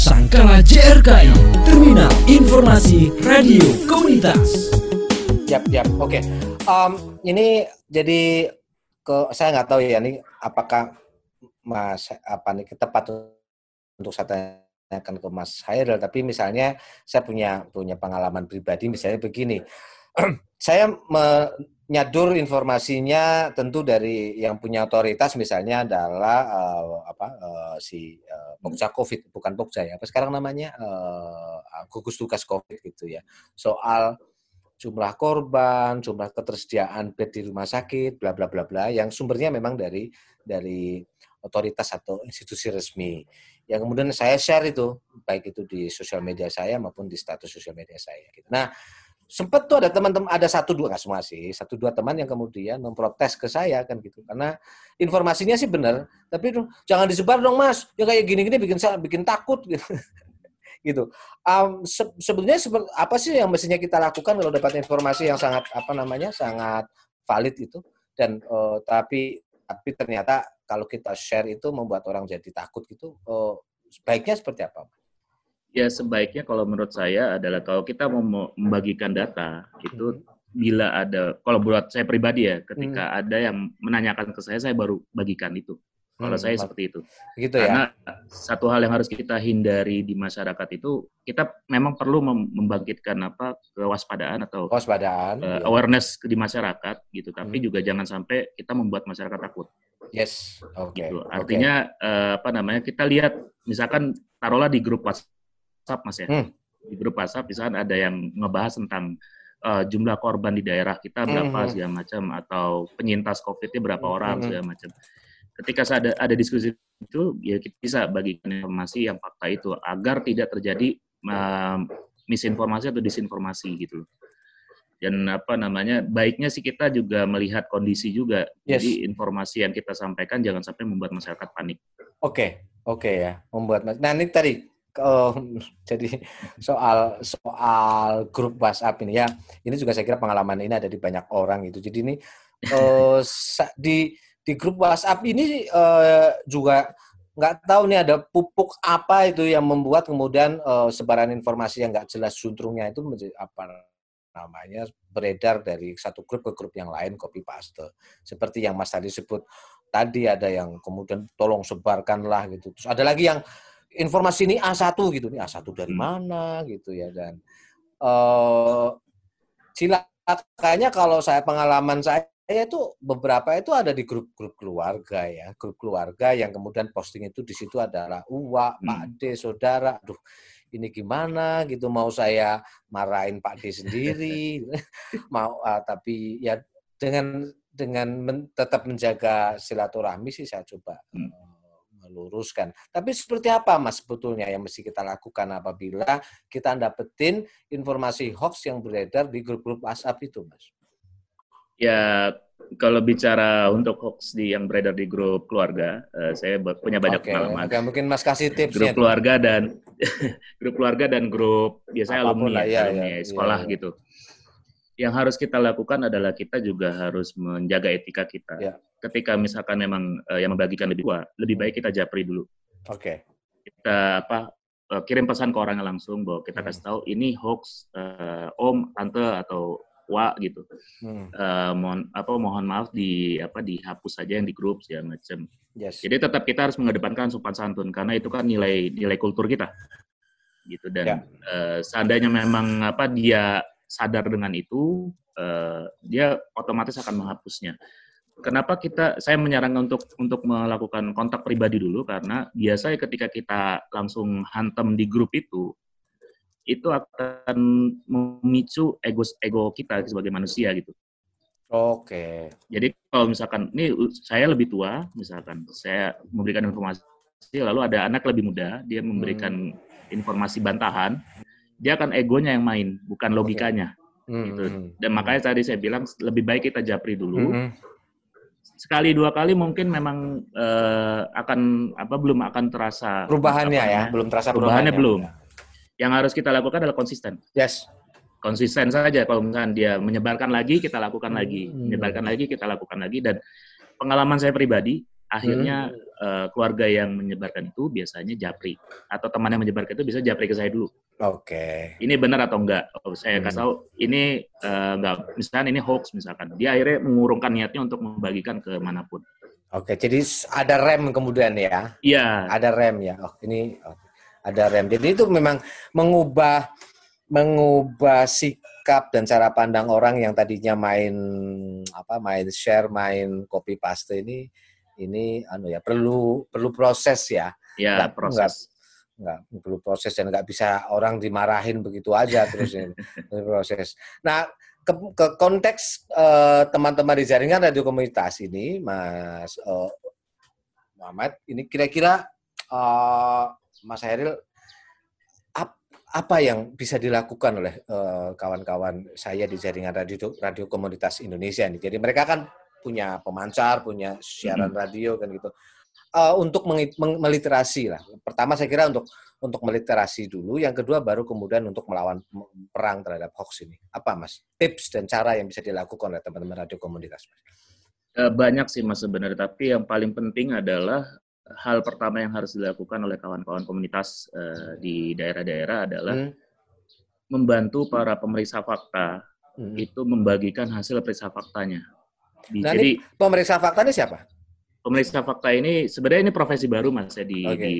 Sangkala JRKI, Terminal Informasi Radio Komunitas. Yap, yap. Oke. Um, ini jadi ke saya nggak tahu ya ini apakah Mas apa nih tepat untuk saya tanyakan ke Mas Hairil tapi misalnya saya punya punya pengalaman pribadi misalnya begini. saya menyadur informasinya tentu dari yang punya otoritas misalnya adalah uh, apa uh, si uh, Pokja Covid bukan Pokja ya apa sekarang namanya uh, gugus tugas Covid gitu ya soal jumlah korban, jumlah ketersediaan bed di rumah sakit, bla bla bla bla, yang sumbernya memang dari dari otoritas atau institusi resmi. Yang kemudian saya share itu, baik itu di sosial media saya maupun di status sosial media saya. Gitu. Nah, sempat tuh ada teman-teman, ada satu dua nggak semua sih, satu dua teman yang kemudian memprotes ke saya kan gitu, karena informasinya sih benar, tapi jangan disebar dong mas, ya kayak gini-gini bikin bikin takut gitu gitu. Um, se sebetulnya apa sih yang mestinya kita lakukan kalau dapat informasi yang sangat apa namanya sangat valid itu dan uh, tapi tapi ternyata kalau kita share itu membuat orang jadi takut gitu uh, sebaiknya seperti apa? Ya sebaiknya kalau menurut saya adalah kalau kita mau membagikan data itu hmm. bila ada kalau buat saya pribadi ya ketika hmm. ada yang menanyakan ke saya saya baru bagikan itu kalau hmm, saya seperti itu. Gitu Karena ya. satu hal yang harus kita hindari di masyarakat itu kita memang perlu membangkitkan apa kewaspadaan atau kewaspadaan uh, awareness di masyarakat gitu. Tapi hmm. juga jangan sampai kita membuat masyarakat takut. Yes. Oke. Okay. Gitu. Artinya okay. uh, eh, apa namanya? Kita lihat misalkan taruhlah di grup WhatsApp Mas ya. Hmm. Di grup WhatsApp misalkan ada yang ngebahas tentang uh, jumlah korban di daerah kita berapa hmm. segala macam atau penyintas COVID-nya berapa hmm. orang segala macam ketika ada ada diskusi itu ya kita bisa bagikan informasi yang fakta itu agar tidak terjadi uh, misinformasi atau disinformasi gitu dan apa namanya baiknya sih kita juga melihat kondisi juga yes. jadi informasi yang kita sampaikan jangan sampai membuat masyarakat panik oke okay. oke okay, ya membuat nah ini tadi oh, jadi soal soal grup WhatsApp ini ya. Ini juga saya kira pengalaman ini ada di banyak orang itu jadi ini uh, di di grup WhatsApp ini uh, juga nggak tahu nih ada pupuk apa itu yang membuat kemudian uh, sebaran informasi yang nggak jelas suntrungnya itu menjadi apa namanya beredar dari satu grup ke grup yang lain copy paste. Seperti yang Mas tadi sebut tadi ada yang kemudian tolong sebarkanlah gitu. Terus ada lagi yang informasi ini A1 gitu nih A1 dari hmm. mana gitu ya dan uh, silakannya kalau saya pengalaman saya itu beberapa itu ada di grup-grup keluarga ya, grup keluarga yang kemudian posting itu di situ adalah uwa, hmm. Pak D, saudara, aduh ini gimana gitu mau saya marahin Pak D sendiri, mau uh, tapi ya dengan dengan men, tetap menjaga silaturahmi sih saya coba hmm. Meluruskan. Tapi seperti apa Mas sebetulnya yang mesti kita lakukan apabila kita dapetin informasi hoax yang beredar di grup-grup WhatsApp itu Mas? Ya, kalau bicara untuk hoax di yang beredar di grup keluarga, uh, saya punya banyak okay. pengalaman. Okay, mungkin Mas kasih tips. Grup keluarga dan grup keluarga dan grup biasanya Apa pun alumni, lah, ya, alumni ya, sekolah ya, ya. gitu. Yang harus kita lakukan adalah kita juga harus menjaga etika kita. Ya. Ketika misalkan memang uh, yang membagikan lebih tua, lebih baik kita japri dulu. Oke. Okay. Kita apa uh, kirim pesan ke orangnya langsung bahwa kita hmm. kasih tahu ini hoax uh, om, tante atau wa gitu. Hmm. Uh, mohon apa mohon maaf di apa dihapus saja yang di grup ya macam. Yes. Jadi tetap kita harus mengedepankan sopan santun karena itu kan nilai nilai kultur kita. Gitu dan yeah. Ya. uh, seandainya memang apa dia sadar dengan itu uh, dia otomatis akan menghapusnya. Kenapa kita saya menyarankan untuk untuk melakukan kontak pribadi dulu karena biasanya ketika kita langsung hantam di grup itu itu akan memicu ego ego kita sebagai manusia gitu. Oke. Jadi kalau misalkan ini saya lebih tua, misalkan saya memberikan informasi, lalu ada anak lebih muda, dia memberikan hmm. informasi bantahan, dia akan egonya yang main, bukan logikanya. Okay. Hmm. Gitu. Hmm. Dan makanya tadi saya bilang lebih baik kita japri dulu. Hmm. Sekali dua kali mungkin memang uh, akan apa belum akan terasa perubahannya ya, belum terasa perubahannya, perubahannya belum. Ya yang harus kita lakukan adalah konsisten. Yes. Konsisten saja. Kalau misalnya dia menyebarkan lagi, kita lakukan lagi. Hmm. Menyebarkan lagi, kita lakukan lagi. Dan pengalaman saya pribadi, akhirnya hmm. uh, keluarga yang menyebarkan itu biasanya japri atau teman yang menyebarkan itu bisa japri ke saya dulu. Oke. Okay. Ini benar atau enggak? Saya hmm. kasih tahu ini uh, enggak misalkan ini hoax misalkan. Dia akhirnya mengurungkan niatnya untuk membagikan ke mana pun. Oke, jadi ada rem kemudian ya? Iya. Ada rem ya. Oh, ini oh, ada rem. Jadi itu memang mengubah mengubah sikap dan cara pandang orang yang tadinya main apa main share, main copy paste ini ini anu ya perlu perlu proses ya. Iya, proses. Enggak, enggak perlu proses dan nggak bisa orang dimarahin begitu aja terus ini proses. Nah, ke, ke konteks uh, teman-teman di jaringan radio komunitas ini, Mas uh, Muhammad, ini kira-kira uh, Mas Heril ap, apa yang bisa dilakukan oleh kawan-kawan uh, saya di jaringan radio radio komunitas Indonesia ini? Jadi mereka kan punya pemancar, punya siaran hmm. radio kan gitu. Uh, untuk meliterasi lah. Pertama saya kira untuk untuk meliterasi dulu, yang kedua baru kemudian untuk melawan perang terhadap hoax ini. Apa Mas? Tips dan cara yang bisa dilakukan oleh teman-teman radio komunitas Mas? Eh, banyak sih Mas sebenarnya, tapi yang paling penting adalah hal pertama yang harus dilakukan oleh kawan-kawan komunitas uh, di daerah-daerah adalah hmm. membantu para pemeriksa fakta hmm. itu membagikan hasil periksa faktanya. Nah, Jadi pemeriksa fakta ini siapa? Pemeriksa fakta ini sebenarnya ini profesi baru mas ya di, okay. di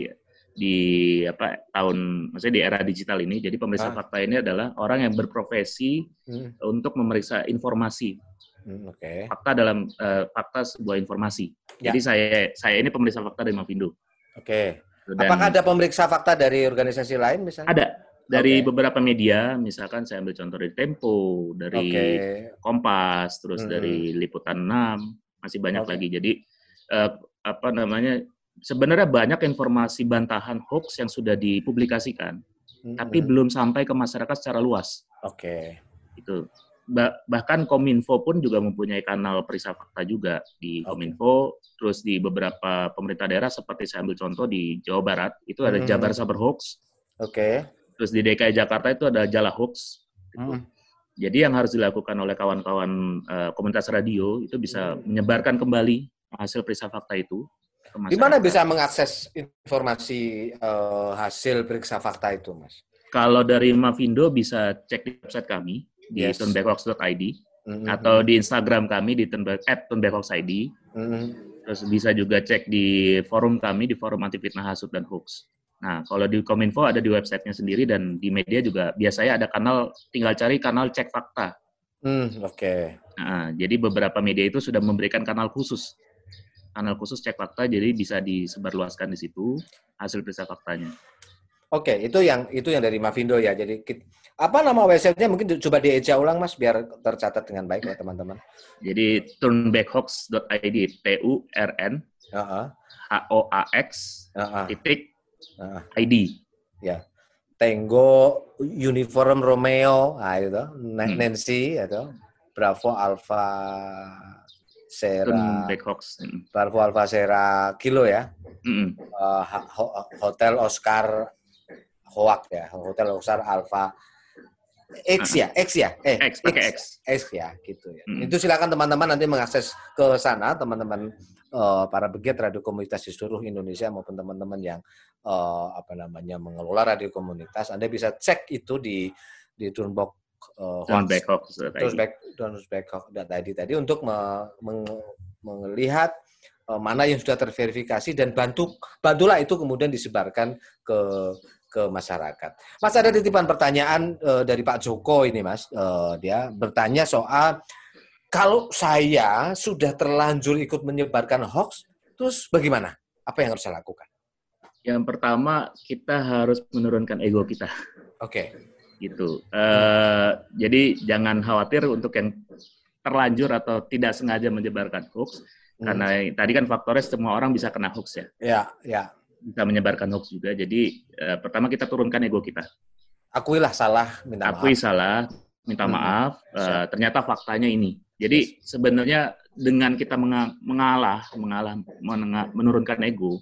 di apa tahun maksudnya di era digital ini jadi pemeriksa ah. fakta ini adalah orang yang berprofesi hmm. untuk memeriksa informasi hmm, okay. fakta dalam uh, fakta sebuah informasi ya. jadi saya saya ini pemeriksa fakta dari Mavindo oke okay. apakah ada pemeriksa fakta dari organisasi lain misalnya ada dari okay. beberapa media misalkan saya ambil contoh dari Tempo dari okay. Kompas terus hmm. dari Liputan 6 masih banyak okay. lagi jadi uh, apa namanya sebenarnya banyak informasi bantahan hoax yang sudah dipublikasikan, hmm. tapi belum sampai ke masyarakat secara luas. Oke. Okay. Itu. bahkan Kominfo pun juga mempunyai kanal periksa fakta juga di okay. Kominfo, terus di beberapa pemerintah daerah seperti saya ambil contoh di Jawa Barat itu ada hmm. Jabar Saber Hoax. Oke. Okay. Terus di DKI Jakarta itu ada Jala Hoax. Gitu. Hmm. Jadi yang harus dilakukan oleh kawan-kawan uh, komunitas radio itu bisa menyebarkan kembali hasil periksa fakta itu di mana bisa mengakses informasi uh, hasil periksa fakta itu, Mas? Kalau dari Mavindo bisa cek di website kami di yes. turnbackrocks.id mm-hmm. atau di Instagram kami di turnbackrocksID. Mm-hmm. Terus bisa juga cek di forum kami di forum anti fitnah hasut dan hoax. Nah, kalau di Kominfo ada di websitenya sendiri dan di media juga biasanya ada kanal, tinggal cari kanal cek fakta. Mm, Oke. Okay. Nah, jadi beberapa media itu sudah memberikan kanal khusus kanal khusus cek fakta jadi bisa disebarluaskan di situ hasil periksa faktanya. Oke, itu yang itu yang dari Mavindo ya. Jadi apa nama websitenya mungkin coba dieja ulang Mas biar tercatat dengan baik ya teman-teman. Jadi turnbackhoax.id T U R N H O A X titik ID. Ya. Tango Uniform Romeo, ah itu hmm. Nancy hmm. atau Bravo Alpha Sera Blackhawks. Barco Alfa Sera Kilo ya. Mm -hmm. uh, Hotel Oscar Hoak ya. Hotel Oscar Alfa X ya, X ya, eh X pakai X. X ya, gitu ya. Mm. Itu silakan teman-teman nanti mengakses ke sana, teman-teman uh, para begiat radio komunitas di seluruh Indonesia maupun teman-teman yang uh, apa namanya mengelola radio komunitas, Anda bisa cek itu di di Turnbox uh, Backhawk terus back Don Backhawk tadi tadi untuk me, meng, melihat uh, mana yang sudah terverifikasi dan bantu bantulah itu kemudian disebarkan ke ke masyarakat. Mas ada titipan pertanyaan uh, dari Pak Joko ini Mas, uh, dia bertanya soal kalau saya sudah terlanjur ikut menyebarkan hoax, terus bagaimana? Apa yang harus saya lakukan? Yang pertama kita harus menurunkan ego kita. Oke. Okay gitu. Uh, jadi jangan khawatir untuk yang terlanjur atau tidak sengaja menyebarkan hoax hmm. karena tadi kan faktornya semua orang bisa kena hoax ya. Ya, ya. Bisa menyebarkan hoax juga. Jadi uh, pertama kita turunkan ego kita. Akuilah salah, minta Akui maaf. salah, minta hmm. maaf. Uh, ternyata faktanya ini. Jadi sebenarnya dengan kita mengalah, mengalah, menurunkan ego,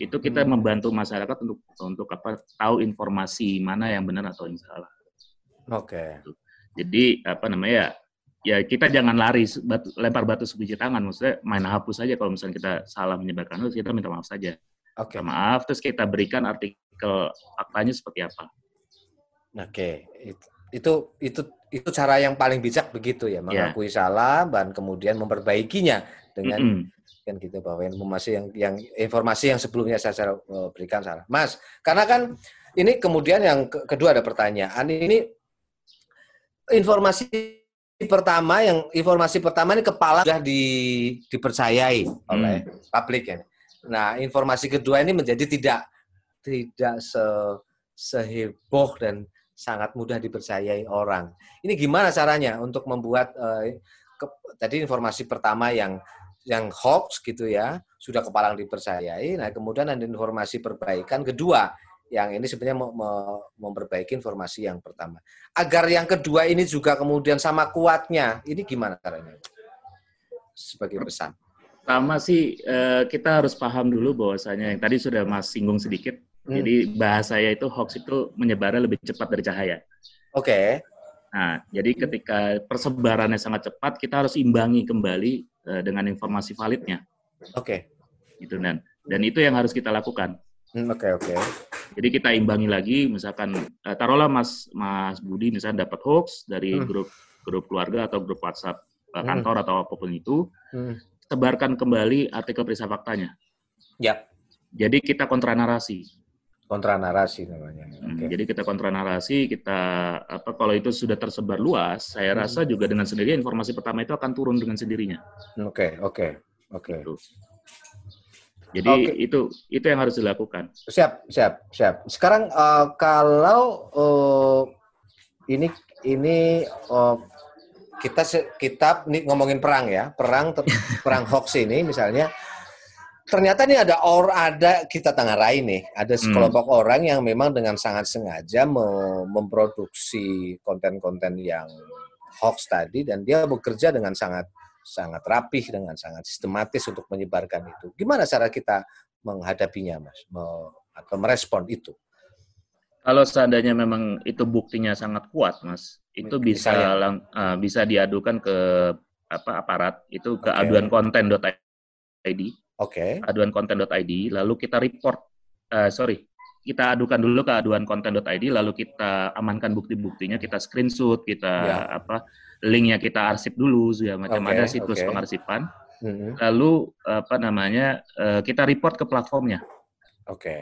itu kita hmm. membantu masyarakat untuk untuk apa tahu informasi mana yang benar atau yang salah. Oke. Okay. Jadi apa namanya ya ya kita jangan lari batu, lempar batu sebiji tangan maksudnya main hapus saja kalau misalnya kita salah menyebarkan hoax kita minta maaf saja oke okay. maaf terus kita berikan artikel faktanya seperti apa oke okay. itu itu itu cara yang paling bijak begitu ya iya. mengakui yeah. salah dan kemudian memperbaikinya dengan mm -hmm. Kan gitu bahwa informasi yang yang informasi yang sebelumnya saya eh, berikan salah mas karena kan ini kemudian yang kedua ada pertanyaan ini informasi pertama yang informasi pertama ini kepala sudah di, dipercayai oleh hmm. publik ya. Nah, informasi kedua ini menjadi tidak tidak se seheboh dan sangat mudah dipercayai orang. Ini gimana caranya untuk membuat uh, ke, tadi informasi pertama yang yang hoax gitu ya, sudah kepala dipercayai. Nah, kemudian ada informasi perbaikan kedua yang ini sebenarnya memperbaiki informasi yang pertama. Agar yang kedua ini juga kemudian sama kuatnya, ini gimana caranya? Sebagai pesan. Pertama sih eh, kita harus paham dulu bahwasanya yang tadi sudah Mas singgung sedikit. Hmm. Jadi bahasanya itu hoax itu menyebarnya lebih cepat dari cahaya. Oke. Okay. Nah, jadi ketika persebarannya sangat cepat, kita harus imbangi kembali eh, dengan informasi validnya. Oke. Okay. Gitu dan dan itu yang harus kita lakukan. Hmm, oke okay, oke. Okay. Jadi kita imbangi lagi, misalkan uh, taruhlah Mas Mas Budi misalnya dapat hoax dari hmm. grup grup keluarga atau grup WhatsApp uh, kantor hmm. atau apa pun itu, hmm. sebarkan kembali artikel periksa faktanya. Ya. Jadi kita kontra narasi. Kontra narasi namanya. Hmm, okay. Jadi kita kontra narasi, kita apa kalau itu sudah tersebar luas, saya hmm. rasa juga dengan sendirinya informasi pertama itu akan turun dengan sendirinya. Oke, okay, oke, okay, oke. Okay. Gitu. Jadi okay. itu itu yang harus dilakukan. Siap, siap, siap. Sekarang uh, kalau uh, ini ini uh, kita kita ini ngomongin perang ya, perang perang hoax ini misalnya ternyata ini ada or ada kita tengarai nih, ada hmm. sekelompok hmm. orang yang memang dengan sangat sengaja memproduksi konten-konten yang hoax tadi dan dia bekerja dengan sangat sangat rapih dengan sangat sistematis untuk menyebarkan itu. Gimana cara kita menghadapinya, Mas, atau merespon itu? Kalau seandainya memang itu buktinya sangat kuat, Mas, itu bisa lang, uh, bisa diadukan ke apa aparat itu ke okay. aduan konten.id. Oke. Okay. Aduan konten.id lalu kita report uh, sorry, kita adukan dulu ke aduan konten.id lalu kita amankan bukti-buktinya, kita screenshot, kita ya. apa linknya kita arsip dulu ya macam okay, ada situs okay. pengarsipan mm-hmm. lalu apa namanya uh, kita report ke platformnya oke okay.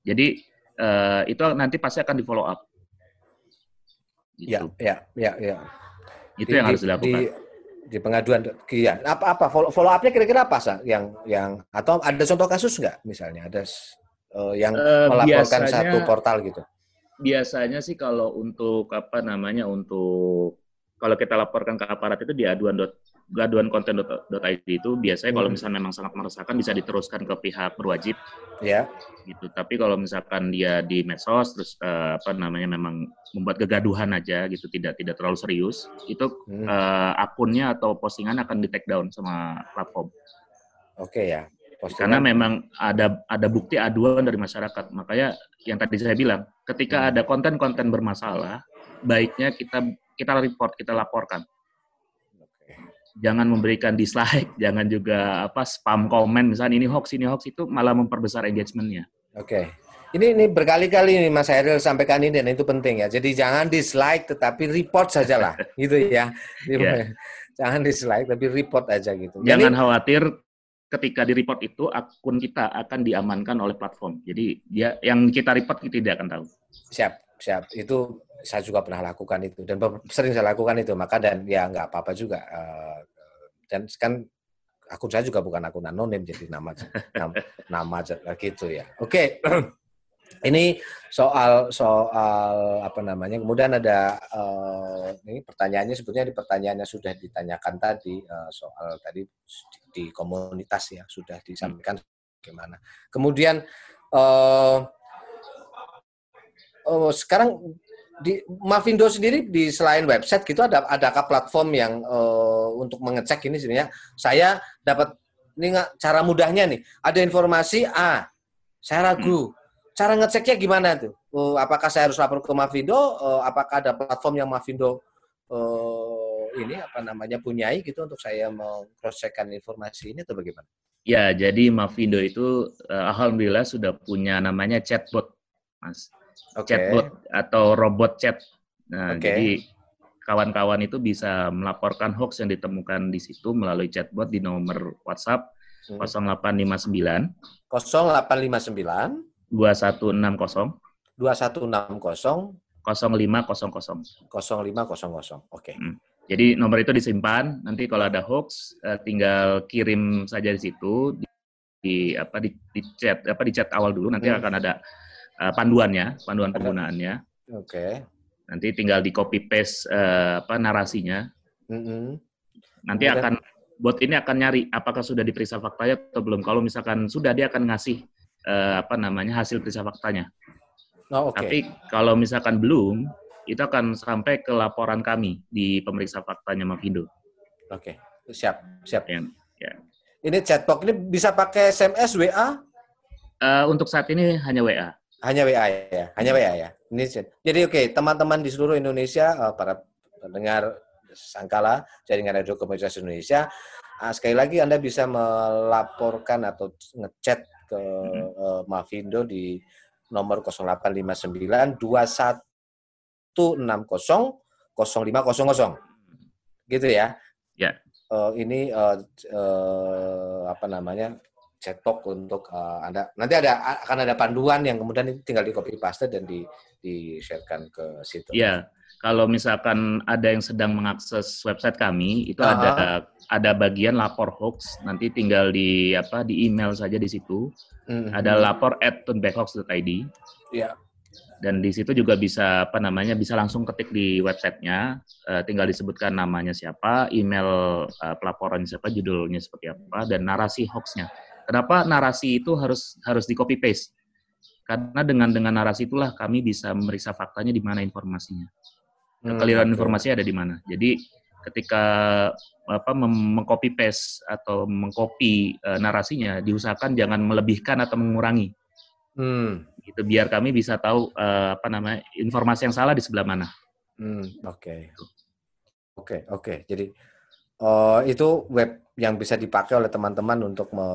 jadi uh, itu nanti pasti akan di follow up gitu. ya ya ya ya itu di, yang harus dilakukan di, di pengaduan ya apa apa? Follow, follow upnya kira-kira apa sah yang yang atau ada contoh kasus nggak misalnya? Ada uh, yang uh, melaporkan biasanya, satu portal gitu? Biasanya sih kalau untuk apa namanya untuk kalau kita laporkan ke aparat itu di aduan aduan konten.id itu biasanya hmm. kalau misalnya memang sangat meresahkan bisa diteruskan ke pihak berwajib. Ya. Gitu. Tapi kalau misalkan dia di medsos terus uh, apa namanya memang membuat kegaduhan aja gitu tidak tidak terlalu serius, itu hmm. uh, akunnya atau postingan akan di take down sama platform. Oke okay, ya. Postingan. Karena memang ada ada bukti aduan dari masyarakat. Makanya yang tadi saya bilang, ketika hmm. ada konten-konten bermasalah, baiknya kita kita report, kita laporkan. Jangan memberikan dislike, jangan juga apa spam komen misalnya ini hoax, ini hoax itu malah memperbesar engagementnya. Oke. Okay. Ini ini berkali-kali nih Mas Hairil sampaikan ini dan itu penting ya. Jadi jangan dislike tetapi report sajalah gitu ya. yeah. Jangan dislike tapi report aja gitu. Jangan Jadi, khawatir ketika di report itu akun kita akan diamankan oleh platform. Jadi dia yang kita report kita tidak akan tahu. Siap, siap. Itu saya juga pernah lakukan itu dan sering saya lakukan itu maka dan ya nggak apa-apa juga uh, dan kan akun saya juga bukan akun anonim jadi nama nama, nama gitu ya oke okay. ini soal soal apa namanya kemudian ada uh, ini pertanyaannya sebetulnya di pertanyaannya sudah ditanyakan tadi uh, soal tadi di, komunitas ya sudah disampaikan gimana kemudian uh, sekarang di Mavindo sendiri di selain website gitu ada adakah platform yang uh, untuk mengecek ini sebenarnya saya dapat ini nggak cara mudahnya nih ada informasi A saya ragu hmm. cara ngeceknya gimana tuh uh, apakah saya harus lapor ke Mavindo uh, apakah ada platform yang Mavindo uh, ini apa namanya punyai gitu untuk saya mau cross checkkan informasi ini atau bagaimana? Ya, jadi Mavindo itu uh, alhamdulillah sudah punya namanya chatbot, Mas. Okay. Chatbot atau robot chat. Nah, okay. jadi kawan-kawan itu bisa melaporkan hoax yang ditemukan di situ melalui chatbot di nomor WhatsApp hmm. 0859 0859 2160 2160 0500. 0500. Oke. Okay. Hmm. Jadi nomor itu disimpan, nanti kalau ada hoax uh, tinggal kirim saja di situ di, di apa di, di chat apa di chat awal dulu nanti hmm. akan ada uh, panduannya, panduan penggunaannya. Oke. Okay. Nanti tinggal di copy paste uh, apa narasinya. Hmm. Nanti Kemudian, akan bot ini akan nyari apakah sudah diperiksa faktanya atau belum. Kalau misalkan sudah dia akan ngasih uh, apa namanya hasil periksa faktanya. Oh, okay. Tapi kalau misalkan belum, itu akan sampai ke laporan kami di pemeriksa faktanya Mavindo. Oke, okay. siap, siap. Ya, ya. Ini chatbot ini bisa pakai SMS, WA? Uh, eh, untuk saat ini hanya WA. Hanya WA ya, hanya WA ya. Ini jadi oke, okay, teman-teman di seluruh Indonesia, uh, para pendengar Sangkala, jaringan radio komunitas Indonesia, uh, sekali lagi Anda bisa melaporkan atau ngechat ke uh, Mavindo di nomor 0859 2160 0500 gitu ya. Ya. Uh, ini uh, uh, apa namanya cetok untuk uh, anda nanti ada akan ada panduan yang kemudian tinggal di copy paste dan di di sharekan ke situ. Ya, kalau misalkan ada yang sedang mengakses website kami itu uh -huh. ada ada bagian lapor hoax nanti tinggal di apa di email saja di situ hmm Ada lapor at tunbackhoax.id. Iya. Dan di situ juga bisa apa namanya bisa langsung ketik di websitenya, uh, tinggal disebutkan namanya siapa, email uh, pelaporan siapa, judulnya seperti apa, dan narasi hoaxnya. Kenapa narasi itu harus harus di copy paste? Karena dengan dengan narasi itulah kami bisa memeriksa faktanya di mana informasinya. Kekeliruan hmm, informasi ada di mana. Jadi ketika apa mengcopy paste atau mengcopy uh, narasinya diusahakan jangan melebihkan atau mengurangi. Hmm. Gitu biar kami bisa tahu uh, apa namanya informasi yang salah di sebelah mana. Hmm, oke. Okay. Oke, oke. Jadi uh, itu web yang bisa dipakai oleh teman-teman untuk me,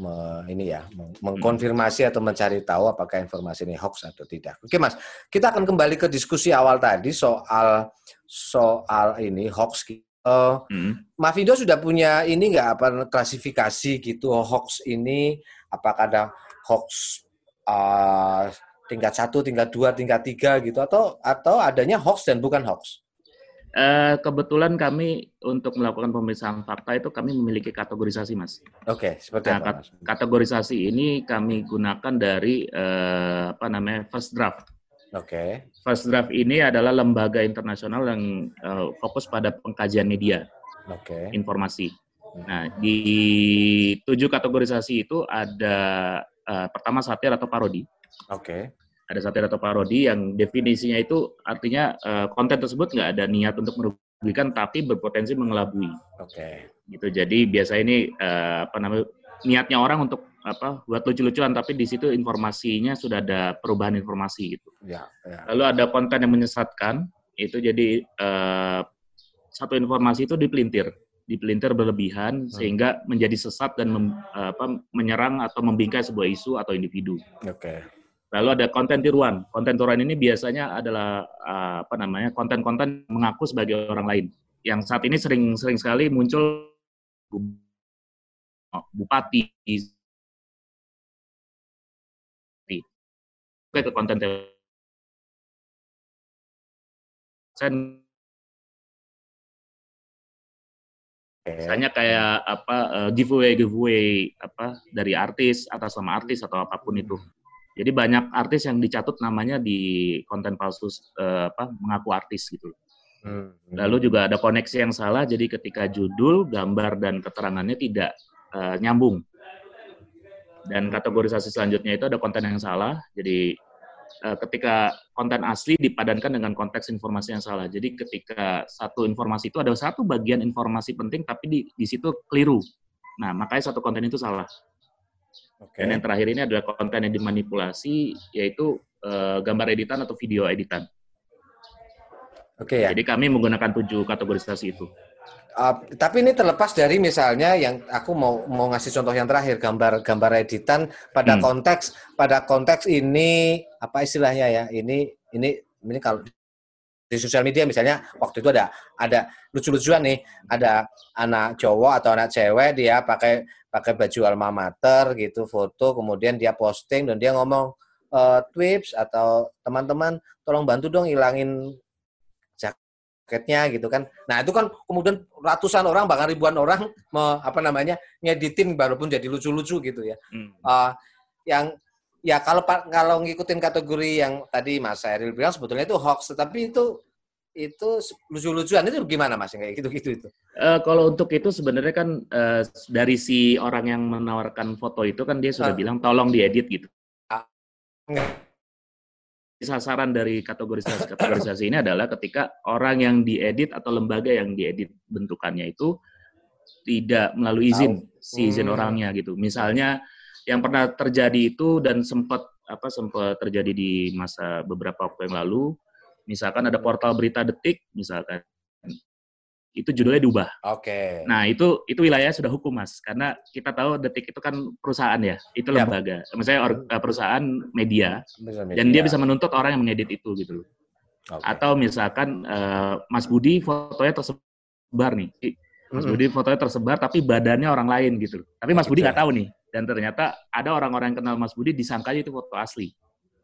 me, ini ya mengkonfirmasi atau mencari tahu apakah informasi ini hoax atau tidak. Oke mas, kita akan kembali ke diskusi awal tadi soal soal ini hoax. Uh, hmm. Mavido sudah punya ini nggak apa klasifikasi gitu hoax ini apakah ada hoax uh, tingkat satu, tingkat dua, tingkat tiga gitu atau atau adanya hoax dan bukan hoax? Uh, kebetulan kami untuk melakukan pemeriksaan fakta itu kami memiliki kategorisasi, Mas. Oke, okay, seperti nah, apa? Mas? Kategorisasi ini kami gunakan dari uh, apa namanya first draft. Oke. Okay. First draft ini adalah lembaga internasional yang uh, fokus pada pengkajian media, okay. informasi. Nah, di tujuh kategorisasi itu ada uh, pertama satir atau parodi. Oke. Okay ada satir atau parodi yang definisinya itu artinya uh, konten tersebut nggak ada niat untuk merugikan tapi berpotensi mengelabui. Oke. Okay. Gitu. Jadi biasa ini uh, apa namanya niatnya orang untuk apa buat lucu-lucuan tapi di situ informasinya sudah ada perubahan informasi gitu. Ya, ya. Lalu ada konten yang menyesatkan itu jadi uh, satu informasi itu dipelintir dipelintir berlebihan hmm. sehingga menjadi sesat dan mem, apa, menyerang atau membingkai sebuah isu atau individu. Oke. Okay. Lalu ada konten tiruan. Konten tiruan ini biasanya adalah uh, apa namanya konten-konten mengaku sebagai orang lain. Yang saat ini sering-sering sekali muncul bupati ke konten Misalnya kayak apa uh, giveaway giveaway apa dari artis atas nama artis atau apa pun itu. Jadi banyak artis yang dicatut namanya di konten palsu uh, apa mengaku artis gitu. Hmm. Lalu juga ada koneksi yang salah, jadi ketika judul, gambar dan keterangannya tidak uh, nyambung. Dan kategorisasi selanjutnya itu ada konten yang salah, jadi uh, ketika konten asli dipadankan dengan konteks informasi yang salah. Jadi ketika satu informasi itu ada satu bagian informasi penting, tapi di, di situ keliru. Nah, makanya satu konten itu salah. Okay. Dan yang terakhir ini adalah konten yang dimanipulasi, yaitu uh, gambar editan atau video editan. Oke okay, ya. Jadi kami menggunakan tujuh kategorisasi itu. Uh, tapi ini terlepas dari misalnya yang aku mau mau ngasih contoh yang terakhir gambar gambar editan pada hmm. konteks pada konteks ini apa istilahnya ya ini ini ini kalau di sosial media misalnya waktu itu ada ada lucu-lucuan nih ada anak cowok atau anak cewek dia pakai pakai baju alma mater gitu foto kemudian dia posting dan dia ngomong e, twips atau teman-teman tolong bantu dong hilangin jaketnya gitu kan nah itu kan kemudian ratusan orang bahkan ribuan orang me, apa namanya ngeditin walaupun jadi lucu-lucu gitu ya hmm. uh, yang ya kalau kalau ngikutin kategori yang tadi Mas Eril bilang sebetulnya itu hoax, tetapi itu itu lucu-lucuan itu gimana Mas kayak gitu-gitu itu? Uh, kalau untuk itu sebenarnya kan uh, dari si orang yang menawarkan foto itu kan dia sudah uh. bilang tolong diedit gitu. Uh. Sasaran dari kategorisasi kategorisasi ini adalah ketika orang yang diedit atau lembaga yang diedit bentukannya itu tidak melalui izin Tau. si izin hmm. orangnya gitu. Misalnya yang pernah terjadi itu dan sempat apa sempat terjadi di masa beberapa waktu yang lalu misalkan ada portal berita detik misalkan itu judulnya diubah. Oke. Okay. Nah itu itu wilayah sudah hukum mas, karena kita tahu detik itu kan perusahaan ya, itu ya. lembaga, misalnya or, eh, perusahaan media, media, dan dia bisa menuntut orang yang mengedit itu gitu loh. Okay. Atau misalkan uh, Mas Budi fotonya tersebar nih, Mas mm -hmm. Budi fotonya tersebar tapi badannya orang lain gitu, tapi Mas Budi nggak tahu nih, dan ternyata ada orang-orang yang kenal Mas Budi disangka itu foto asli.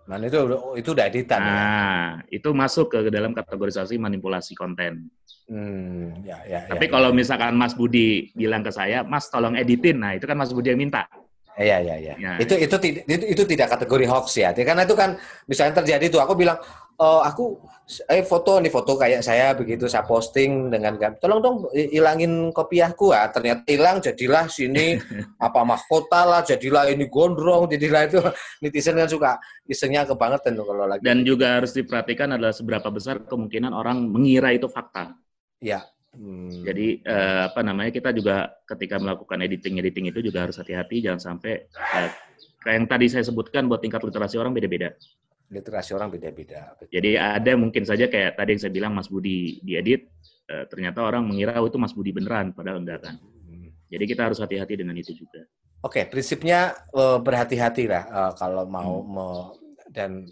Nah itu itu udah editan ya? nah, ya. itu masuk ke dalam kategorisasi manipulasi konten. Hmm, ya, ya, Tapi ya, kalau ya. misalkan Mas Budi bilang ke saya, Mas tolong editin, nah itu kan Mas Budi yang minta. Iya, iya, iya. Ya. Itu itu itu, itu tidak kategori hoax ya. Karena itu kan misalnya terjadi itu aku bilang oh, aku eh foto nih foto kayak saya begitu saya posting dengan tolong dong hilangin kopiahku. Ah ternyata hilang jadilah sini apa mahkota lah jadilah ini gondrong jadilah itu. Netizen kan suka isengnya kebangetan tuh kalau lagi. Dan juga harus diperhatikan adalah seberapa besar kemungkinan orang mengira itu fakta. Ya Hmm. Jadi eh, apa namanya kita juga ketika melakukan editing editing itu juga harus hati-hati jangan sampai eh, kayak yang tadi saya sebutkan buat tingkat literasi orang beda-beda literasi orang beda-beda. Jadi ada mungkin saja kayak tadi yang saya bilang Mas Budi diedit, uh, ternyata orang mengira oh, itu Mas Budi beneran, padahal enggak kan. Hmm. Jadi kita harus hati-hati dengan itu juga. Oke, prinsipnya uh, berhati-hati lah uh, kalau mau hmm dan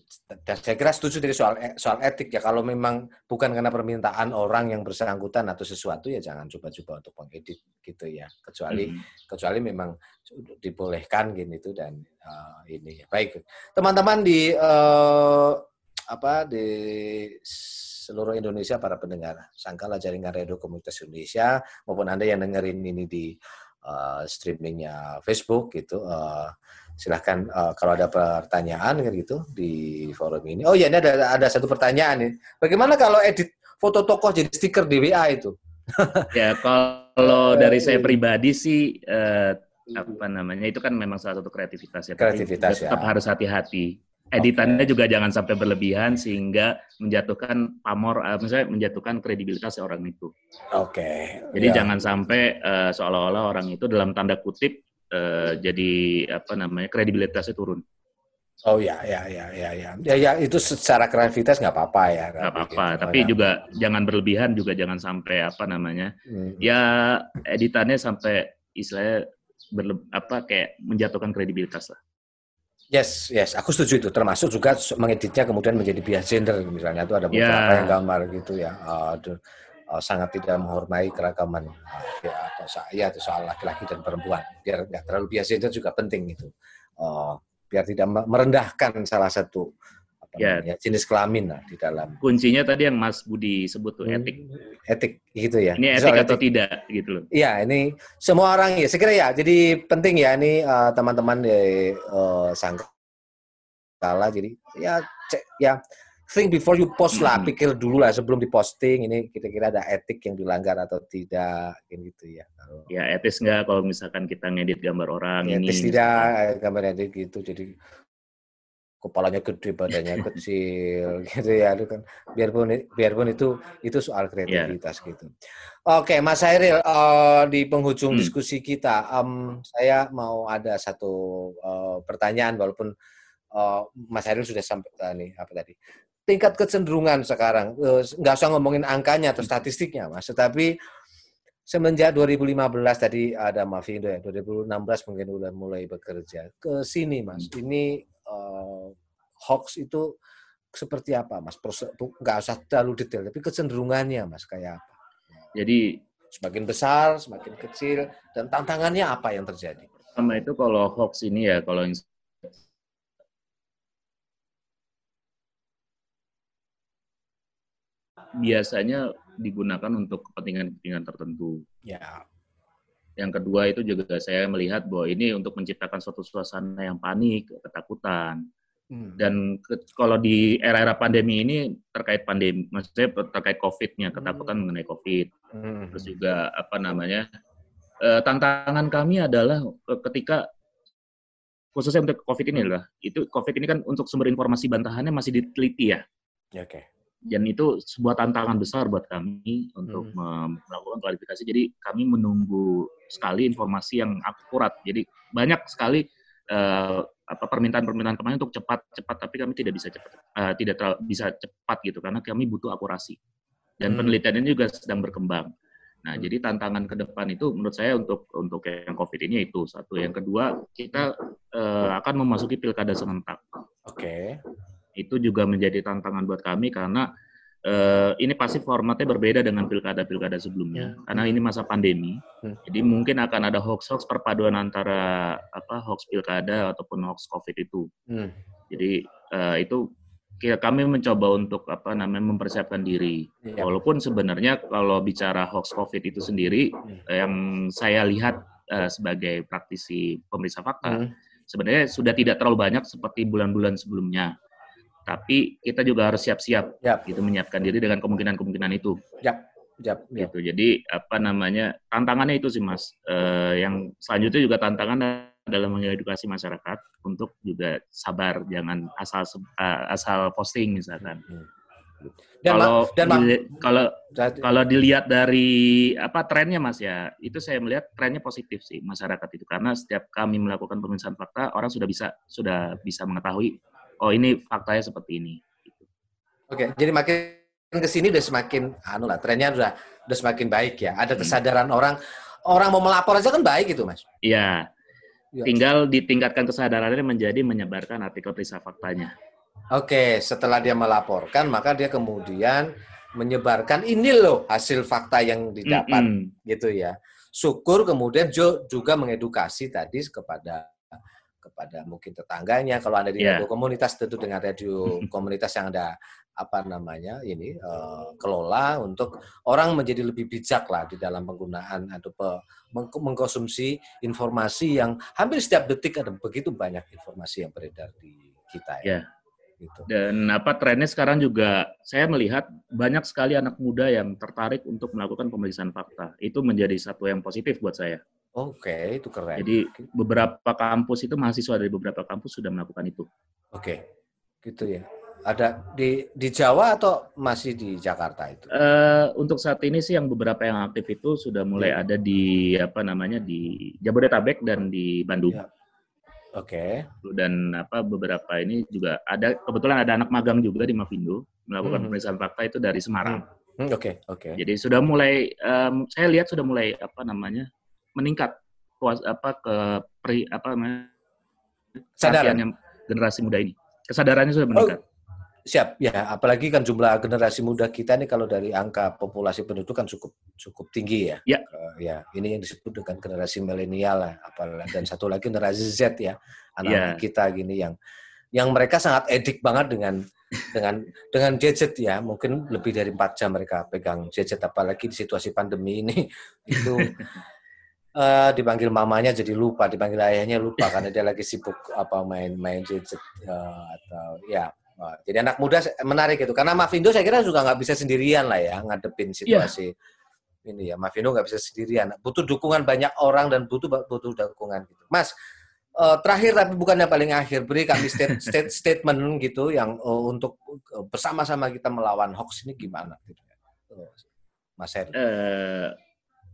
dan saya kira setuju dari soal e, soal etik ya. Kalau memang bukan karena permintaan orang yang bersangkutan atau sesuatu ya jangan coba-coba untuk mengedit gitu ya. Kecuali hmm. kecuali memang dibolehkan gitu dan uh, ini. Baik teman-teman di uh, apa di seluruh Indonesia para pendengar sangkala jaringan radio komunitas Indonesia maupun anda yang dengerin ini di uh, streamingnya Facebook gitu uh, silahkan uh, kalau ada pertanyaan kan gitu di forum ini. Oh iya ini ada ada satu pertanyaan nih. Bagaimana kalau edit foto tokoh jadi stiker di WA itu? ya kalau dari saya pribadi sih uh, apa namanya itu kan memang salah satu kreativitas ya. Kreativitas tetap ya. harus hati-hati. Editannya okay. juga jangan sampai berlebihan sehingga menjatuhkan pamor, uh, misalnya menjatuhkan kredibilitas orang itu. Oke. Okay. Jadi ya. jangan sampai uh, seolah-olah orang itu dalam tanda kutip uh, jadi apa namanya kredibilitasnya turun. Oh ya ya ya ya ya ya, ya itu secara kreativitas nggak apa-apa ya. Nggak apa-apa, gitu. tapi ya. juga jangan berlebihan juga jangan sampai apa namanya hmm. ya editannya sampai istilahnya berle, apa kayak menjatuhkan kredibilitas lah. Yes, yes, aku setuju itu. Termasuk juga mengeditnya kemudian menjadi bias gender misalnya itu ada beberapa yeah. yang gambar gitu ya. Aduh uh, sangat tidak menghormati keragaman uh, ya, atau saya atau soal laki-laki dan perempuan. Biar nggak terlalu biasa itu juga penting itu uh, biar tidak merendahkan salah satu apa ya. namanya, jenis kelamin lah di dalam. Kuncinya tadi yang Mas Budi sebut tuh hmm, etik. Etik gitu ya. Ini etik soal atau etik. tidak gitu loh. Iya ini semua orang ya sekira ya jadi penting ya ini uh, teman-teman di uh, sangkala jadi ya cek ya think before you post lah, hmm. pikir dulu lah sebelum diposting ini kira-kira ada etik yang dilanggar atau tidak gitu ya. Kalau ya etis nggak kalau misalkan kita ngedit gambar orang ya, ini. Etis tidak misalkan. gambar edit gitu jadi kepalanya gede badannya kecil gitu ya itu kan biarpun biarpun itu itu soal kreativitas yeah. gitu. Oke Mas Hairil uh, di penghujung hmm. diskusi kita um, saya mau ada satu uh, pertanyaan walaupun uh, Mas Hairil sudah sampai uh, nih apa tadi tingkat kecenderungan sekarang. Nggak usah ngomongin angkanya atau statistiknya mas. Tetapi semenjak 2015 tadi ada Mavindo ya 2016 mungkin udah mulai bekerja. Ke sini mas hmm. ini uh, hoax itu seperti apa mas? Nggak usah terlalu detail tapi kecenderungannya mas kayak apa? Jadi semakin besar semakin kecil dan tantangannya apa yang terjadi? Sama itu kalau hoax ini ya kalau biasanya digunakan untuk kepentingan-kepentingan tertentu. Ya. Yang kedua itu juga saya melihat bahwa ini untuk menciptakan suatu suasana yang panik, ketakutan. Hmm. Dan ke, kalau di era-era pandemi ini terkait pandemi, maksudnya terkait COVID-nya, ketakutan hmm. mengenai COVID. Hmm. Terus juga apa namanya? E, tantangan kami adalah ketika khususnya untuk COVID ini adalah itu COVID ini kan untuk sumber informasi bantahannya masih diteliti ya. Ya, Oke. Okay dan itu sebuah tantangan besar buat kami untuk hmm. melakukan klarifikasi. Jadi kami menunggu sekali informasi yang akurat. Jadi banyak sekali uh, apa permintaan-permintaan kemarin untuk cepat-cepat, tapi kami tidak bisa cepat, uh, tidak terlalu, bisa cepat gitu karena kami butuh akurasi. Dan hmm. penelitiannya juga sedang berkembang. Nah, hmm. jadi tantangan ke depan itu menurut saya untuk untuk yang COVID ini itu satu. Yang kedua, kita uh, akan memasuki pilkada serentak. Oke. Okay itu juga menjadi tantangan buat kami karena uh, ini pasti formatnya berbeda dengan pilkada-pilkada sebelumnya hmm. karena ini masa pandemi. Hmm. Jadi mungkin akan ada hoax-hoax perpaduan antara apa hoax pilkada ataupun hoax covid itu. Hmm. Jadi uh, itu kami mencoba untuk apa namanya mempersiapkan diri. Ya. Walaupun sebenarnya kalau bicara hoax covid itu sendiri hmm. yang saya lihat uh, sebagai praktisi pemeriksa fakta sebenarnya sudah tidak terlalu banyak seperti bulan-bulan sebelumnya tapi kita juga harus siap-siap yep. gitu menyiapkan diri dengan kemungkinan-kemungkinan itu. Yap. Yap, yap. Gitu. Jadi apa namanya tantangannya itu sih mas. Uh, yang selanjutnya juga tantangan adalah mengedukasi masyarakat untuk juga sabar, jangan asal uh, asal posting misalkan. Hmm. Dan kalau dan kalau kalau dilihat dari apa trennya mas ya, itu saya melihat trennya positif sih masyarakat itu karena setiap kami melakukan pemeriksaan fakta orang sudah bisa sudah bisa mengetahui oh ini faktanya seperti ini. Gitu. Oke, jadi makin ke sini udah semakin anu lah trennya udah udah semakin baik ya. Ada hmm. kesadaran hmm. orang orang mau melapor aja kan baik gitu, Mas. Iya. Ya. Tinggal ditingkatkan kesadarannya menjadi menyebarkan artikel periksa faktanya. Oke, setelah dia melaporkan maka dia kemudian menyebarkan ini loh hasil fakta yang didapat mm -hmm. gitu ya. Syukur kemudian juga mengedukasi tadi kepada kepada mungkin tetangganya kalau anda di yeah. radio komunitas tentu dengan radio komunitas yang ada apa namanya ini uh, kelola untuk orang menjadi lebih bijak lah di dalam penggunaan atau pe, meng mengkonsumsi informasi yang hampir setiap detik ada begitu banyak informasi yang beredar di kita ya. Yeah. Gitu. Dan apa trennya sekarang juga saya melihat banyak sekali anak muda yang tertarik untuk melakukan pemeriksaan fakta. Itu menjadi satu yang positif buat saya. Oke, itu keren. Jadi beberapa kampus itu mahasiswa dari beberapa kampus sudah melakukan itu. Oke, gitu ya. Ada di di Jawa atau masih di Jakarta itu? Uh, untuk saat ini sih yang beberapa yang aktif itu sudah mulai ya. ada di apa namanya di Jabodetabek dan di Bandung. Ya. Oke. Okay. Dan apa beberapa ini juga ada kebetulan ada anak magang juga di Mavindo melakukan hmm. pemeriksaan fakta itu dari Semarang. Oke, hmm, oke. Okay, okay. Jadi sudah mulai um, saya lihat sudah mulai apa namanya meningkat puas apa ke pri apa namanya kesadaran generasi muda ini kesadarannya sudah meningkat. Oh, siap ya, apalagi kan jumlah generasi muda kita ini kalau dari angka populasi penduduk kan cukup cukup tinggi ya. Ya. Uh, ya, ini yang disebut dengan generasi milenial lah, apalagi dan satu lagi generasi Z ya, anak-anak ya. kita gini yang yang mereka sangat edik banget dengan dengan dengan gadget ya mungkin lebih dari empat jam mereka pegang gadget apalagi di situasi pandemi ini itu uh, dipanggil mamanya jadi lupa, dipanggil ayahnya lupa karena dia lagi sibuk apa main-main gadget uh, atau ya. Uh, jadi anak muda menarik itu karena Mavindo saya kira juga nggak bisa sendirian lah ya ngadepin iya. situasi yeah. ini ya. Mavindo nggak bisa sendirian, butuh dukungan banyak orang dan butuh butuh dukungan gitu. Mas, uh, terakhir tapi bukan yang paling akhir beri kami state, state statement gitu yang uh, untuk uh, bersama-sama kita melawan hoax ini gimana gitu ya. Mas Heri. Uh,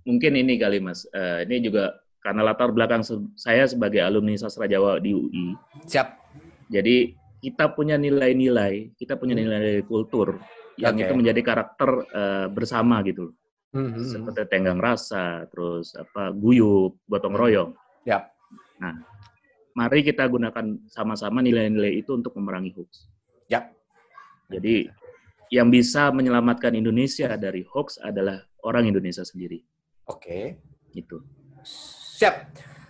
mungkin ini kali Mas. Uh, ini juga karena latar belakang se saya sebagai alumni sastra Jawa di UI. Siap. Jadi kita punya nilai-nilai, kita punya hmm. nilai-nilai kultur yang okay. itu menjadi karakter uh, bersama gitu. Mm-hmm. Seperti tenggang rasa, terus apa guyup, gotong royong. Yep. Nah, mari kita gunakan sama-sama nilai-nilai itu untuk memerangi hoax. Yap. Jadi yang bisa menyelamatkan Indonesia dari hoax adalah orang Indonesia sendiri. Oke. Okay. Gitu. Siap.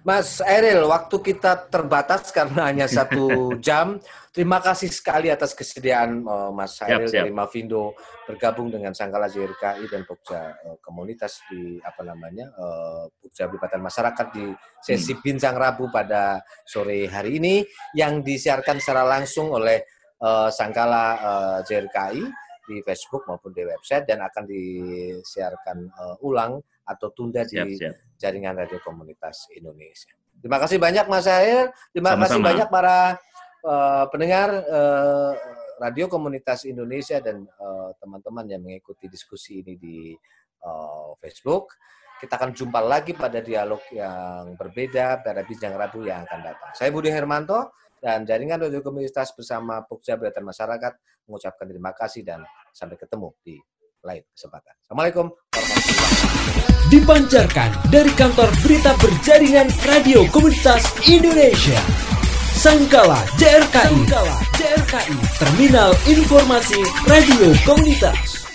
Mas Eril, waktu kita terbatas karena hanya satu jam. Terima kasih sekali atas kesediaan uh, Mas Eril dari Mavindo bergabung dengan Sangkala JRKI dan Pokja uh, Komunitas di apa namanya uh, Pokja Masyarakat di sesi hmm. Bincang Rabu pada sore hari ini yang disiarkan secara langsung oleh uh, Sangkala uh, JRKI di Facebook maupun di website dan akan disiarkan uh, ulang atau tunda siap, di siap. jaringan radio komunitas Indonesia. Terima kasih banyak Mas Air, terima Sama-sama. kasih banyak para uh, pendengar uh, radio komunitas Indonesia dan teman-teman uh, yang mengikuti diskusi ini di uh, Facebook. Kita akan jumpa lagi pada dialog yang berbeda pada Bincang Rabu yang akan datang. Saya Budi Hermanto dan Jaringan Radio Komunitas bersama Pokja Beratan Masyarakat mengucapkan terima kasih dan sampai ketemu di lain kesempatan. Assalamualaikum Dipancarkan dari kantor berita berjaringan Radio Komunitas Indonesia. Sangkala JRKI. Sangkala JRKI. Terminal Informasi Radio Komunitas.